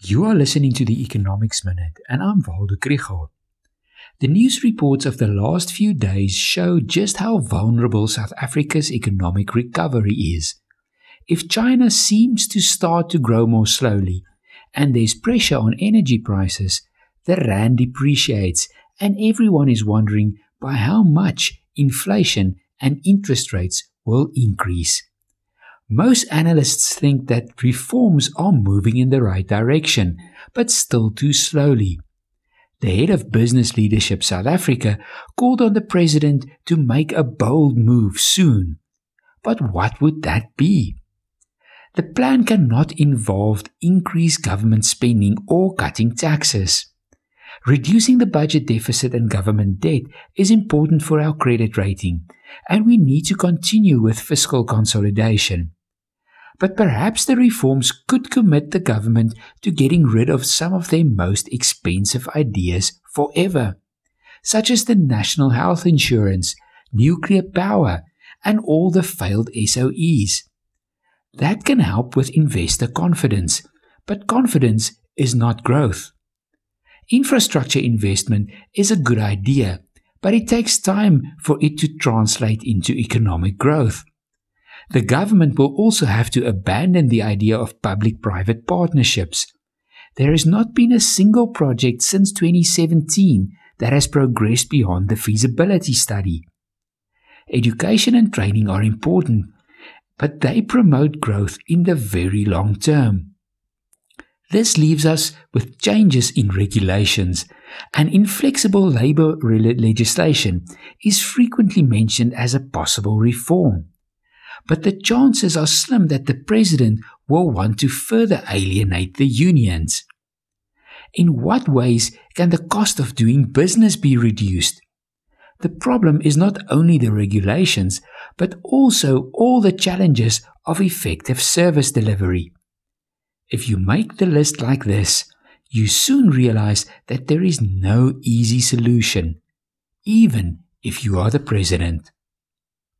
You are listening to the Economics Minute, and I'm Waldo Krugell. The news reports of the last few days show just how vulnerable South Africa's economic recovery is. If China seems to start to grow more slowly, and there's pressure on energy prices, the rand depreciates, and everyone is wondering by how much inflation and interest rates will increase. Most analysts think that reforms are moving in the right direction, but still too slowly. The head of Business Leadership South Africa called on the president to make a bold move soon. But what would that be? The plan cannot involve increased government spending or cutting taxes. Reducing the budget deficit and government debt is important for our credit rating, and we need to continue with fiscal consolidation but perhaps the reforms could commit the government to getting rid of some of their most expensive ideas forever, such as the national health insurance, nuclear power, and all the failed SOEs. That can help with investor confidence, but confidence is not growth. Infrastructure investment is a good idea, but it takes time for it to translate into economic growth. The government will also have to abandon the idea of public private partnerships. There has not been a single project since 2017 that has progressed beyond the feasibility study. Education and training are important, but they promote growth in the very long term. This leaves us with changes in regulations, and inflexible labor legislation is frequently mentioned as a possible reform but the chances are slim that the president will want to further alienate the unions. In what ways can the cost of doing business be reduced? The problem is not only the regulations, but also all the challenges of effective service delivery. If you make the list like this, you soon realize that there is no easy solution, even if you are the president.